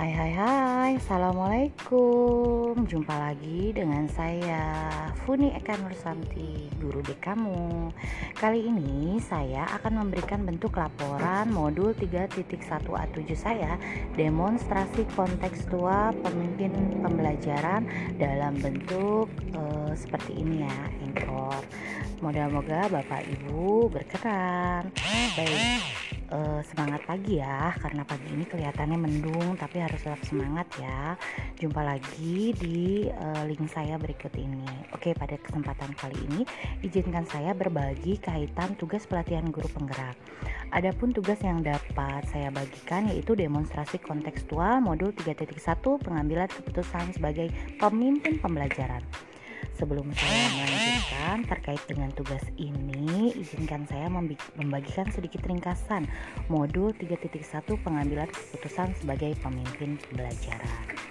Hai hai hai. Assalamualaikum. Jumpa lagi dengan saya Funi Eka Nursanti Guru B kamu Kali ini saya akan memberikan bentuk laporan modul 3.1A7 saya Demonstrasi kontekstual pemimpin pembelajaran dalam bentuk uh, seperti ini ya Anchor Moga-moga Bapak Ibu berkenan. Baik uh, semangat pagi ya karena pagi ini kelihatannya mendung tapi harus tetap semangat ya. Jumpa lagi di uh, link saya berikut ini. Oke pada kesempatan kali ini izinkan saya berbagi kaitan tugas pelatihan guru penggerak. Adapun tugas yang dapat saya bagikan yaitu demonstrasi kontekstual modul 3.1 pengambilan keputusan sebagai pemimpin pembelajaran Sebelum saya melanjutkan terkait dengan tugas ini, izinkan saya membagikan sedikit ringkasan modul 3.1 pengambilan keputusan sebagai pemimpin pembelajaran.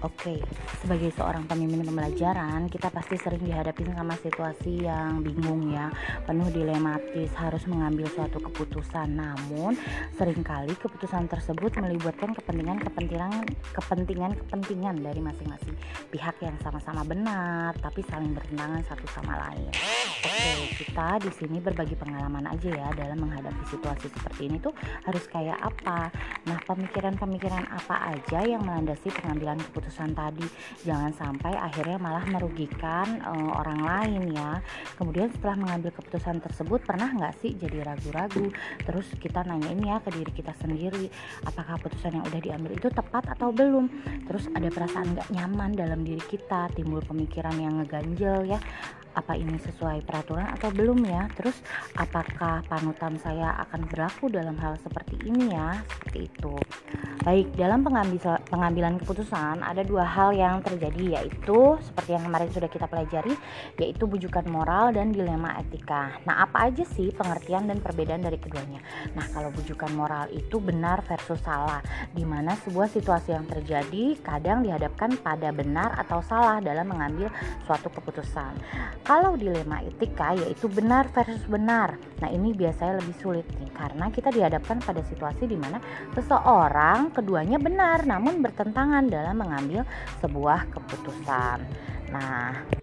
Oke, sebagai seorang pemimpin pembelajaran, kita pasti sering dihadapi sama situasi yang bingung ya, penuh dilematis, harus mengambil suatu keputusan. Namun, sering kali keputusan tersebut melibatkan kepentingan-kepentingan kepentingan-kepentingan dari masing-masing pihak yang sama-sama benar, tapi saling bertentangan satu sama lain. Oke, kita di sini berbagi pengalaman aja ya dalam menghadapi situasi seperti ini tuh harus kayak apa. Nah, pemikiran-pemikiran apa aja yang melandasi pengambilan keputusan keputusan tadi. Jangan sampai akhirnya malah merugikan uh, orang lain ya. Kemudian setelah mengambil keputusan tersebut pernah nggak sih jadi ragu-ragu? Terus kita nanya ini ya ke diri kita sendiri apakah keputusan yang udah diambil itu tepat atau belum? Terus ada perasaan nggak nyaman dalam diri kita timbul pemikiran yang ngeganjel ya apa ini sesuai peraturan atau belum ya? Terus apakah panutan saya akan berlaku dalam hal seperti ini ya? Seperti itu. Baik dalam pengambil, pengambilan keputusan ada dua hal yang terjadi yaitu seperti yang kemarin sudah kita pelajari yaitu bujukan moral dan dilema etika. Nah apa aja sih pengertian dan perbedaan dari keduanya? Nah kalau bujukan moral itu benar versus salah di mana sebuah situasi yang terjadi kadang dihadapkan pada benar atau salah dalam mengambil suatu keputusan kalau dilema etika yaitu benar versus benar. Nah, ini biasanya lebih sulit nih karena kita dihadapkan pada situasi di mana seseorang keduanya benar namun bertentangan dalam mengambil sebuah keputusan. Nah,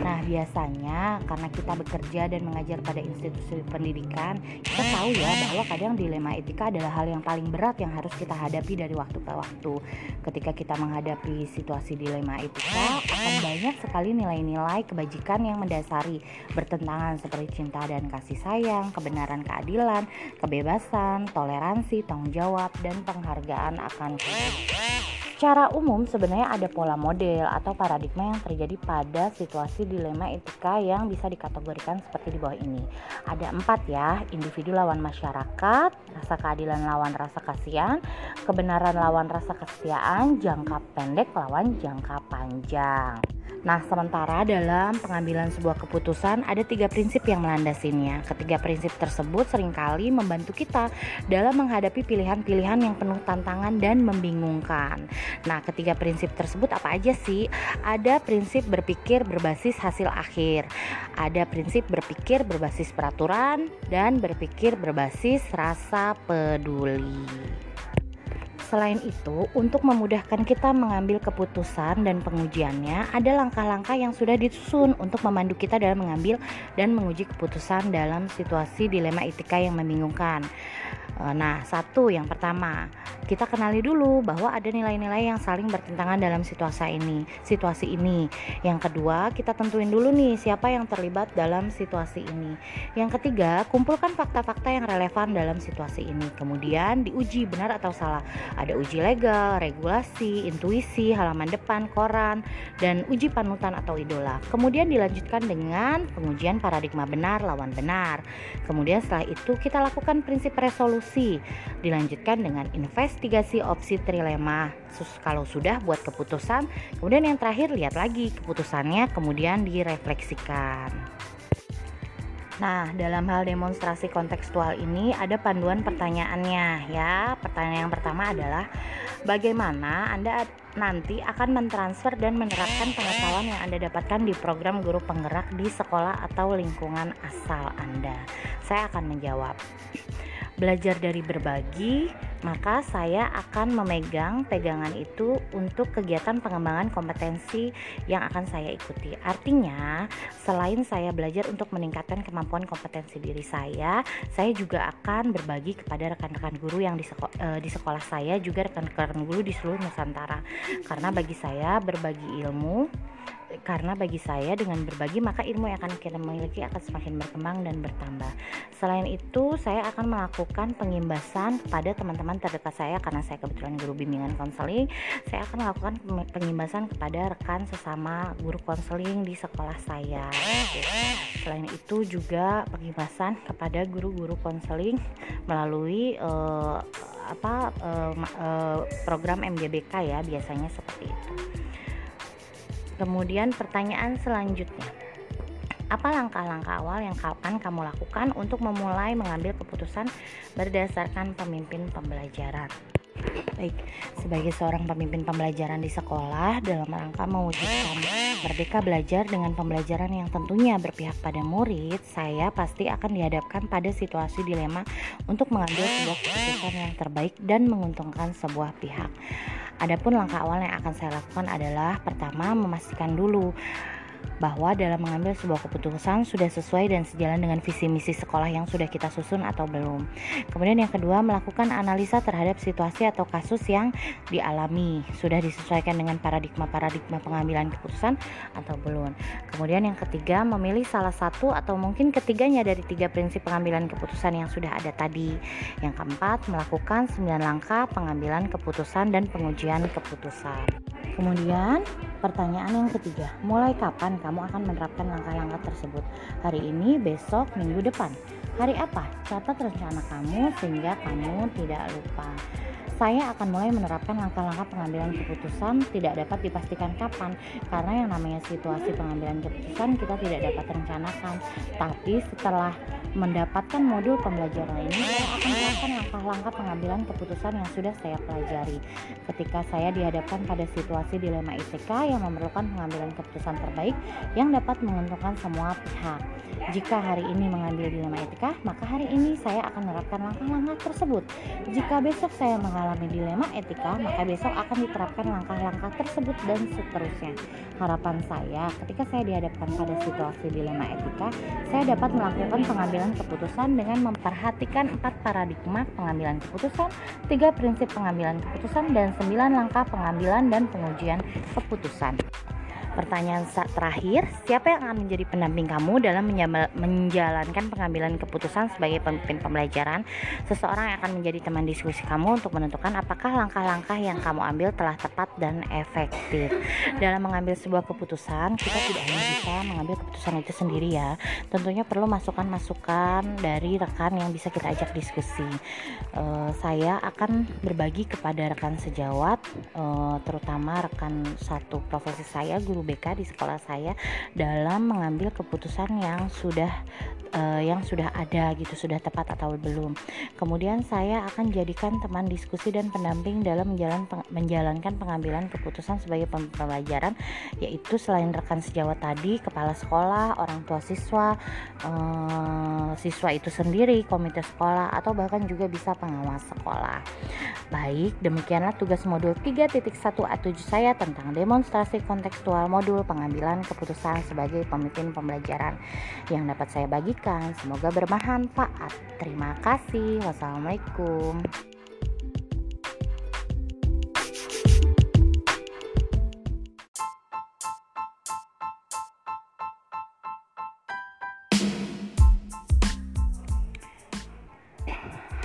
Nah, biasanya karena kita bekerja dan mengajar pada institusi pendidikan, kita tahu ya bahwa kadang dilema etika adalah hal yang paling berat yang harus kita hadapi dari waktu ke waktu. Ketika kita menghadapi situasi dilema etika, akan banyak sekali nilai-nilai kebajikan yang mendasari bertentangan seperti cinta dan kasih sayang, kebenaran keadilan, kebebasan, toleransi, tanggung jawab, dan penghargaan akan Secara umum sebenarnya ada pola model atau paradigma yang terjadi pada situasi dilema etika yang bisa dikategorikan seperti di bawah ini. Ada empat ya, individu lawan masyarakat, rasa keadilan lawan rasa kasihan, kebenaran lawan rasa kesetiaan, jangka pendek lawan jangka panjang. Nah, sementara dalam pengambilan sebuah keputusan ada tiga prinsip yang melandasinya. Ketiga prinsip tersebut sering kali membantu kita dalam menghadapi pilihan-pilihan yang penuh tantangan dan membingungkan. Nah, ketiga prinsip tersebut apa aja sih? Ada prinsip berpikir berbasis hasil akhir, ada prinsip berpikir berbasis peraturan, dan berpikir berbasis rasa peduli. Selain itu, untuk memudahkan kita mengambil keputusan dan pengujiannya, ada langkah-langkah yang sudah disusun untuk memandu kita dalam mengambil dan menguji keputusan dalam situasi dilema etika yang membingungkan. Eh, nah, satu yang pertama, kita kenali dulu bahwa ada nilai-nilai yang saling bertentangan dalam situasi ini. Situasi ini. Yang kedua, kita tentuin dulu nih siapa yang terlibat dalam situasi ini. Yang ketiga, kumpulkan fakta-fakta yang relevan dalam situasi ini. Kemudian diuji benar atau salah. Ada uji legal, regulasi, intuisi, halaman depan, koran, dan uji panutan atau idola. Kemudian dilanjutkan dengan pengujian paradigma benar lawan benar. Kemudian setelah itu kita lakukan prinsip resolusi opsi. Dilanjutkan dengan investigasi opsi trilema. Kalau sudah buat keputusan, kemudian yang terakhir lihat lagi keputusannya kemudian direfleksikan. Nah, dalam hal demonstrasi kontekstual ini ada panduan pertanyaannya ya. Pertanyaan yang pertama adalah bagaimana Anda nanti akan mentransfer dan menerapkan pengetahuan yang Anda dapatkan di program guru penggerak di sekolah atau lingkungan asal Anda. Saya akan menjawab belajar dari berbagi, maka saya akan memegang pegangan itu untuk kegiatan pengembangan kompetensi yang akan saya ikuti. Artinya, selain saya belajar untuk meningkatkan kemampuan kompetensi diri saya, saya juga akan berbagi kepada rekan-rekan guru yang di, seko uh, di sekolah saya juga rekan-rekan guru di seluruh Nusantara. Karena bagi saya berbagi ilmu karena bagi saya dengan berbagi maka ilmu yang akan kita miliki akan semakin berkembang dan bertambah. Selain itu, saya akan melakukan pengimbasan kepada teman-teman terdekat saya karena saya kebetulan guru bimbingan konseling. Saya akan melakukan pengimbasan kepada rekan sesama guru konseling di sekolah saya. Selain itu juga pengimbasan kepada guru-guru konseling melalui uh, apa uh, uh, program MGBK ya biasanya seperti itu. Kemudian pertanyaan selanjutnya. Apa langkah-langkah awal yang akan kamu lakukan untuk memulai mengambil keputusan berdasarkan pemimpin pembelajaran? Baik, sebagai seorang pemimpin pembelajaran di sekolah dalam rangka mewujudkan merdeka belajar dengan pembelajaran yang tentunya berpihak pada murid, saya pasti akan dihadapkan pada situasi dilema untuk mengambil sebuah keputusan yang terbaik dan menguntungkan sebuah pihak. Adapun langkah awal yang akan saya lakukan adalah pertama memastikan dulu bahwa dalam mengambil sebuah keputusan sudah sesuai dan sejalan dengan visi misi sekolah yang sudah kita susun atau belum. Kemudian yang kedua, melakukan analisa terhadap situasi atau kasus yang dialami, sudah disesuaikan dengan paradigma-paradigma pengambilan keputusan atau belum. Kemudian yang ketiga, memilih salah satu atau mungkin ketiganya dari tiga prinsip pengambilan keputusan yang sudah ada tadi. Yang keempat, melakukan 9 langkah pengambilan keputusan dan pengujian keputusan. Kemudian, pertanyaan yang ketiga, mulai kapan kamu akan menerapkan langkah-langkah tersebut? Hari ini, besok, minggu depan. Hari apa? Catat rencana kamu sehingga kamu tidak lupa. Saya akan mulai menerapkan langkah-langkah pengambilan keputusan tidak dapat dipastikan kapan karena yang namanya situasi pengambilan keputusan kita tidak dapat rencanakan. Tapi setelah mendapatkan modul pembelajaran ini saya akan melakukan langkah-langkah pengambilan keputusan yang sudah saya pelajari ketika saya dihadapkan pada situasi dilema ITK yang memerlukan pengambilan keputusan terbaik yang dapat menguntungkan semua pihak jika hari ini mengambil dilema etika maka hari ini saya akan menerapkan langkah-langkah tersebut jika besok saya mengalami dilema etika maka besok akan diterapkan langkah-langkah tersebut dan seterusnya harapan saya ketika saya dihadapkan pada situasi dilema etika saya dapat melakukan pengambilan keputusan dengan memperhatikan empat paradigma pengambilan keputusan, tiga prinsip pengambilan keputusan, dan sembilan langkah pengambilan dan pengujian keputusan. Pertanyaan terakhir, siapa yang akan menjadi pendamping kamu dalam menjalankan pengambilan keputusan sebagai pemimpin pembelajaran? Seseorang yang akan menjadi teman diskusi kamu untuk menentukan apakah langkah-langkah yang kamu ambil telah tepat dan efektif. Dalam mengambil sebuah keputusan, kita tidak hanya bisa mengambil keputusan itu sendiri ya. Tentunya perlu masukan-masukan dari rekan yang bisa kita ajak diskusi. Uh, saya akan berbagi kepada rekan sejawat, uh, terutama rekan satu profesi saya, guru di sekolah saya dalam mengambil keputusan yang sudah uh, yang sudah ada gitu sudah tepat atau belum. Kemudian saya akan jadikan teman diskusi dan pendamping dalam menjalan, peng, menjalankan pengambilan keputusan sebagai pembelajaran yaitu selain rekan sejawat tadi, kepala sekolah, orang tua siswa, uh, siswa itu sendiri, komite sekolah atau bahkan juga bisa pengawas sekolah. Baik, demikianlah tugas modul 3.1 A7 saya tentang demonstrasi kontekstual modul pengambilan keputusan sebagai pemimpin pembelajaran yang dapat saya bagikan. Semoga bermanfaat. Terima kasih. Wassalamualaikum.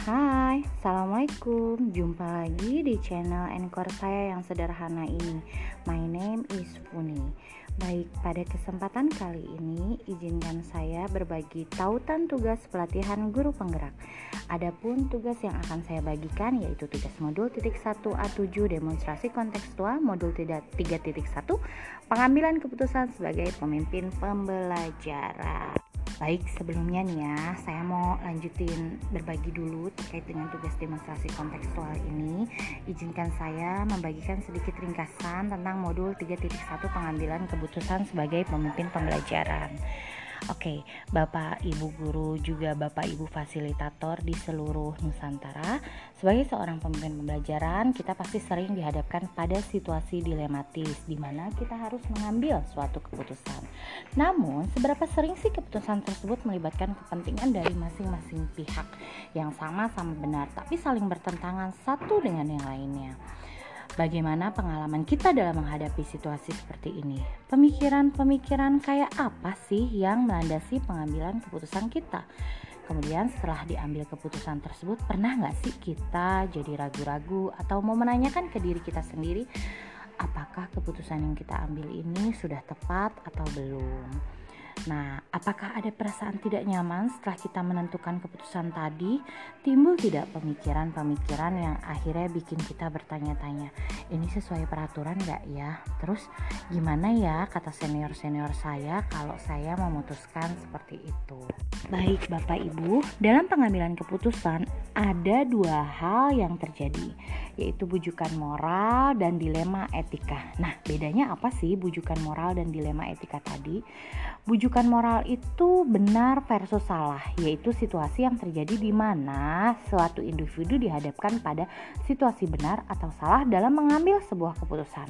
Hai, Assalamualaikum Jumpa lagi di channel Encore saya yang sederhana ini My name is Funi Baik, pada kesempatan kali ini izinkan saya berbagi tautan tugas pelatihan guru penggerak. Adapun tugas yang akan saya bagikan yaitu tugas modul titik 1 A7 demonstrasi kontekstual modul 3.1 pengambilan keputusan sebagai pemimpin pembelajaran Baik, sebelumnya nih ya, saya mau lanjutin berbagi dulu terkait dengan tugas demonstrasi kontekstual ini. Izinkan saya membagikan sedikit ringkasan tentang modul 3.1 pengambilan keputusan sebagai pemimpin pembelajaran. Oke, Bapak Ibu guru juga Bapak Ibu fasilitator di seluruh Nusantara, sebagai seorang pemimpin pembelajaran, kita pasti sering dihadapkan pada situasi dilematis di mana kita harus mengambil suatu keputusan. Namun, seberapa sering sih keputusan tersebut melibatkan kepentingan dari masing-masing pihak yang sama-sama benar tapi saling bertentangan satu dengan yang lainnya? Bagaimana pengalaman kita dalam menghadapi situasi seperti ini? Pemikiran-pemikiran kayak apa sih yang melandasi pengambilan keputusan kita? Kemudian setelah diambil keputusan tersebut, pernah nggak sih kita jadi ragu-ragu atau mau menanyakan ke diri kita sendiri, apakah keputusan yang kita ambil ini sudah tepat atau belum? Nah, apakah ada perasaan tidak nyaman setelah kita menentukan keputusan tadi? Timbul tidak pemikiran-pemikiran yang akhirnya bikin kita bertanya-tanya, ini sesuai peraturan gak ya? Terus gimana ya kata senior-senior saya kalau saya memutuskan seperti itu? Baik Bapak Ibu, dalam pengambilan keputusan ada dua hal yang terjadi, yaitu bujukan moral dan dilema etika. Nah, bedanya apa sih bujukan moral dan dilema etika tadi? Bujukan moral itu benar versus salah, yaitu situasi yang terjadi di mana suatu individu dihadapkan pada situasi benar atau salah dalam mengambil sebuah keputusan.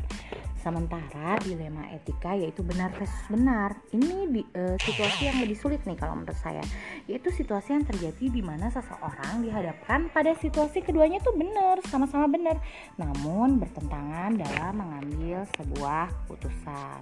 Sementara dilema etika yaitu benar versus benar. Ini di, uh, situasi yang lebih sulit nih kalau menurut saya. Yaitu situasi yang terjadi di mana seseorang dihadapkan pada situasi keduanya itu benar, sama-sama benar, namun bertentangan dalam mengambil sebuah keputusan.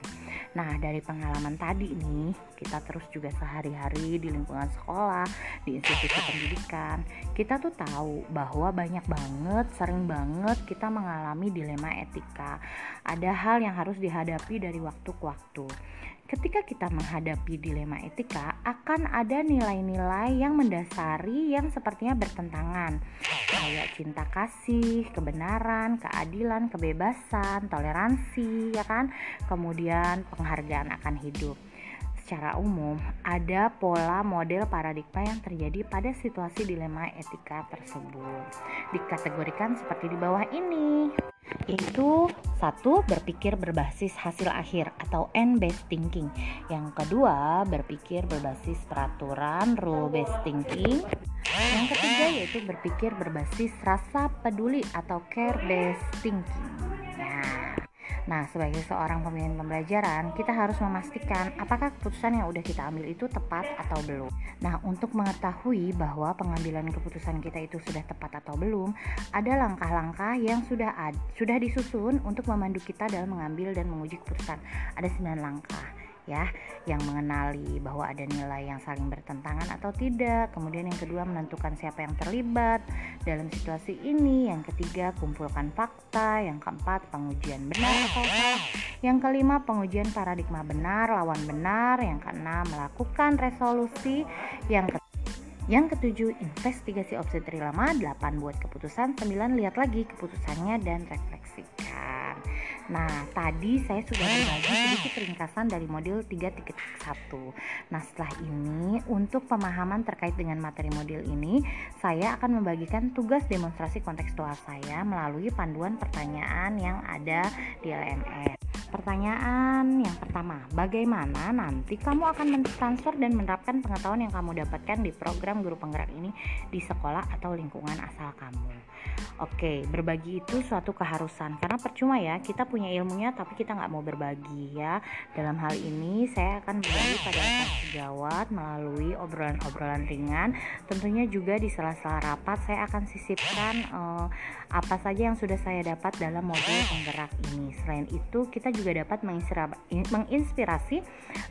Nah, dari pengalaman tadi nih, kita terus juga sehari-hari di lingkungan sekolah, di institusi pendidikan, kita tuh tahu bahwa banyak banget, sering banget kita mengalami dilema etika. Ada hal yang harus dihadapi dari waktu ke waktu. Ketika kita menghadapi dilema etika, akan ada nilai-nilai yang mendasari yang sepertinya bertentangan, kayak cinta kasih, kebenaran, keadilan, kebebasan, toleransi, ya kan? Kemudian penghargaan akan hidup secara umum ada pola model paradigma yang terjadi pada situasi dilema etika tersebut. Dikategorikan seperti di bawah ini yaitu satu berpikir berbasis hasil akhir atau end based thinking. Yang kedua berpikir berbasis peraturan rule based thinking. Yang ketiga yaitu berpikir berbasis rasa peduli atau care based thinking Nah, sebagai seorang pemimpin pembelajaran, kita harus memastikan apakah keputusan yang udah kita ambil itu tepat atau belum. Nah, untuk mengetahui bahwa pengambilan keputusan kita itu sudah tepat atau belum, ada langkah-langkah yang sudah ad, sudah disusun untuk memandu kita dalam mengambil dan menguji keputusan. Ada 9 langkah ya yang mengenali bahwa ada nilai yang saling bertentangan atau tidak. Kemudian yang kedua menentukan siapa yang terlibat dalam situasi ini. Yang ketiga kumpulkan fakta. Yang keempat pengujian benar atau salah. Yang kelima pengujian paradigma benar lawan benar. Yang keenam melakukan resolusi. Yang ke yang ketujuh, investigasi opsi trilama, delapan buat keputusan, sembilan lihat lagi keputusannya dan refleksikan. Nah, tadi saya sudah berbagi sedikit ringkasan dari modul 3.1. Nah, setelah ini untuk pemahaman terkait dengan materi modul ini, saya akan membagikan tugas demonstrasi kontekstual saya melalui panduan pertanyaan yang ada di LMS. Pertanyaan yang pertama, bagaimana nanti kamu akan mentransfer dan menerapkan pengetahuan yang kamu dapatkan di program guru penggerak ini di sekolah atau lingkungan asal kamu? Oke, berbagi itu suatu keharusan karena percuma ya kita punya ilmunya tapi kita nggak mau berbagi ya. Dalam hal ini saya akan berbagi pada kelas sejawat melalui obrolan-obrolan ringan. Tentunya juga di sela-sela rapat saya akan sisipkan uh, apa saja yang sudah saya dapat dalam modul penggerak ini. Selain itu kita juga dapat menginspirasi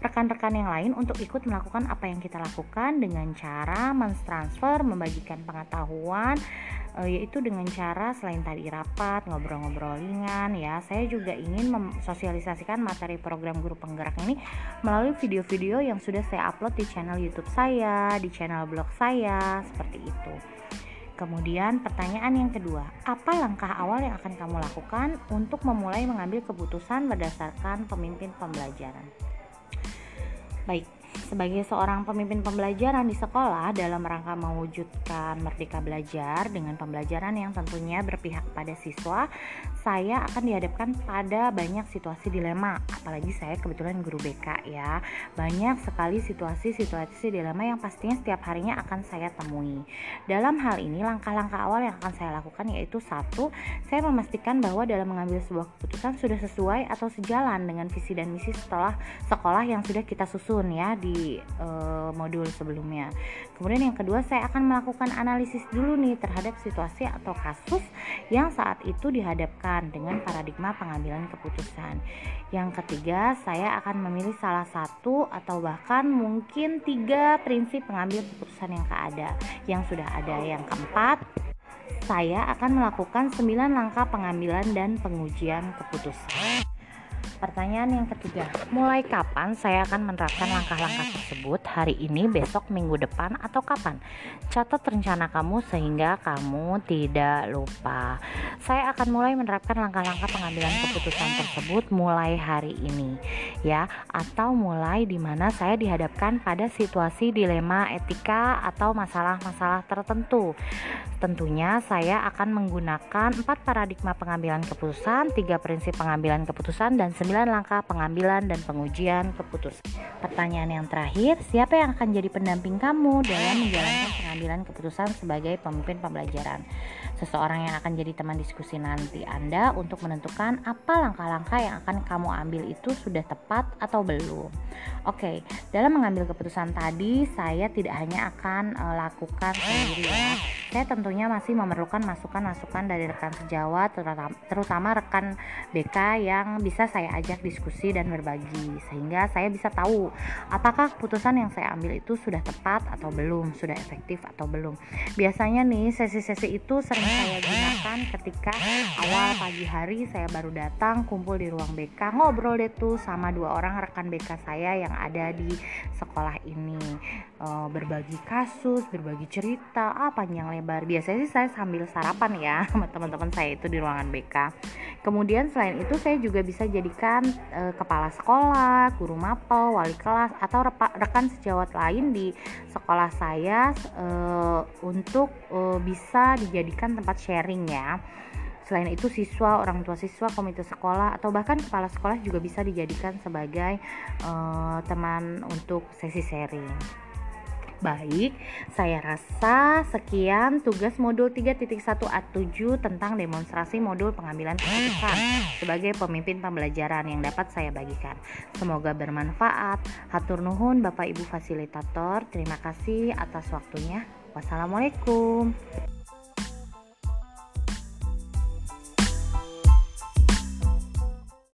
rekan-rekan yang lain untuk ikut melakukan apa yang kita lakukan dengan cara mentransfer, membagikan pengetahuan uh, yaitu dengan cara selain tadi rapat ngobrol-ngobrol ringan ya. Saya juga ingin mensosialisasikan materi program guru penggerak ini melalui video-video yang sudah saya upload di channel YouTube saya di channel blog saya seperti itu Kemudian pertanyaan yang kedua, apa langkah awal yang akan kamu lakukan untuk memulai mengambil keputusan berdasarkan pemimpin pembelajaran? Baik, Sebagai seorang pemimpin pembelajaran di sekolah dalam rangka mewujudkan merdeka belajar dengan pembelajaran yang tentunya berpihak pada siswa, saya akan dihadapkan pada banyak situasi dilema. Apalagi saya kebetulan guru BK ya. Banyak sekali situasi-situasi dilema yang pastinya setiap harinya akan saya temui. Dalam hal ini langkah-langkah awal yang akan saya lakukan yaitu satu, saya memastikan bahwa dalam mengambil sebuah keputusan sudah sesuai atau sejalan dengan visi dan misi setelah sekolah yang sudah kita susun ya di uh, modul sebelumnya. Kemudian yang kedua saya akan melakukan analisis dulu nih terhadap situasi atau kasus yang saat itu dihadapkan dengan paradigma pengambilan keputusan. Yang ketiga saya akan memilih salah satu atau bahkan mungkin tiga prinsip pengambil keputusan yang ada yang sudah ada. Yang keempat saya akan melakukan 9 langkah pengambilan dan pengujian keputusan. Pertanyaan yang ketiga, mulai kapan saya akan menerapkan langkah-langkah tersebut? Hari ini, besok, minggu depan, atau kapan? Catat rencana kamu sehingga kamu tidak lupa. Saya akan mulai menerapkan langkah-langkah pengambilan keputusan tersebut mulai hari ini, ya, atau mulai di mana saya dihadapkan pada situasi dilema etika atau masalah-masalah tertentu. Tentunya saya akan menggunakan empat paradigma pengambilan keputusan, tiga prinsip pengambilan keputusan, dan sembilan 9 langkah pengambilan dan pengujian keputusan. Pertanyaan yang terakhir, siapa yang akan jadi pendamping kamu dalam menjalankan pengambilan keputusan sebagai pemimpin pembelajaran? Seseorang yang akan jadi teman diskusi nanti Anda untuk menentukan apa langkah-langkah yang akan kamu ambil itu sudah tepat atau belum. Oke, dalam mengambil keputusan tadi saya tidak hanya akan uh, lakukan sendiri ya. Saya tentunya masih memerlukan masukan-masukan dari rekan sejawat terutama, terutama rekan BK yang bisa saya ajak diskusi dan berbagi sehingga saya bisa tahu apakah keputusan yang saya ambil itu sudah tepat atau belum, sudah efektif atau belum. Biasanya nih sesi-sesi itu sering saya gunakan ketika awal pagi hari saya baru datang kumpul di ruang BK ngobrol deh tuh sama dua orang rekan BK saya yang ada di sekolah ini e, berbagi kasus, berbagi cerita, ah panjang lebar. Biasanya sih saya sambil sarapan ya sama teman-teman saya itu di ruangan BK. Kemudian selain itu saya juga bisa jadikan e, kepala sekolah, guru mapel, wali kelas atau rekan sejawat lain di sekolah saya e, untuk e, bisa dijadikan tempat sharing ya. Selain itu siswa, orang tua siswa, komite sekolah atau bahkan kepala sekolah juga bisa dijadikan sebagai e, teman untuk sesi sharing. Baik, saya rasa sekian tugas modul 3.1A7 tentang demonstrasi modul pengambilan keputusan sebagai pemimpin pembelajaran yang dapat saya bagikan. Semoga bermanfaat. Hatur nuhun Bapak Ibu fasilitator. Terima kasih atas waktunya. Wassalamualaikum.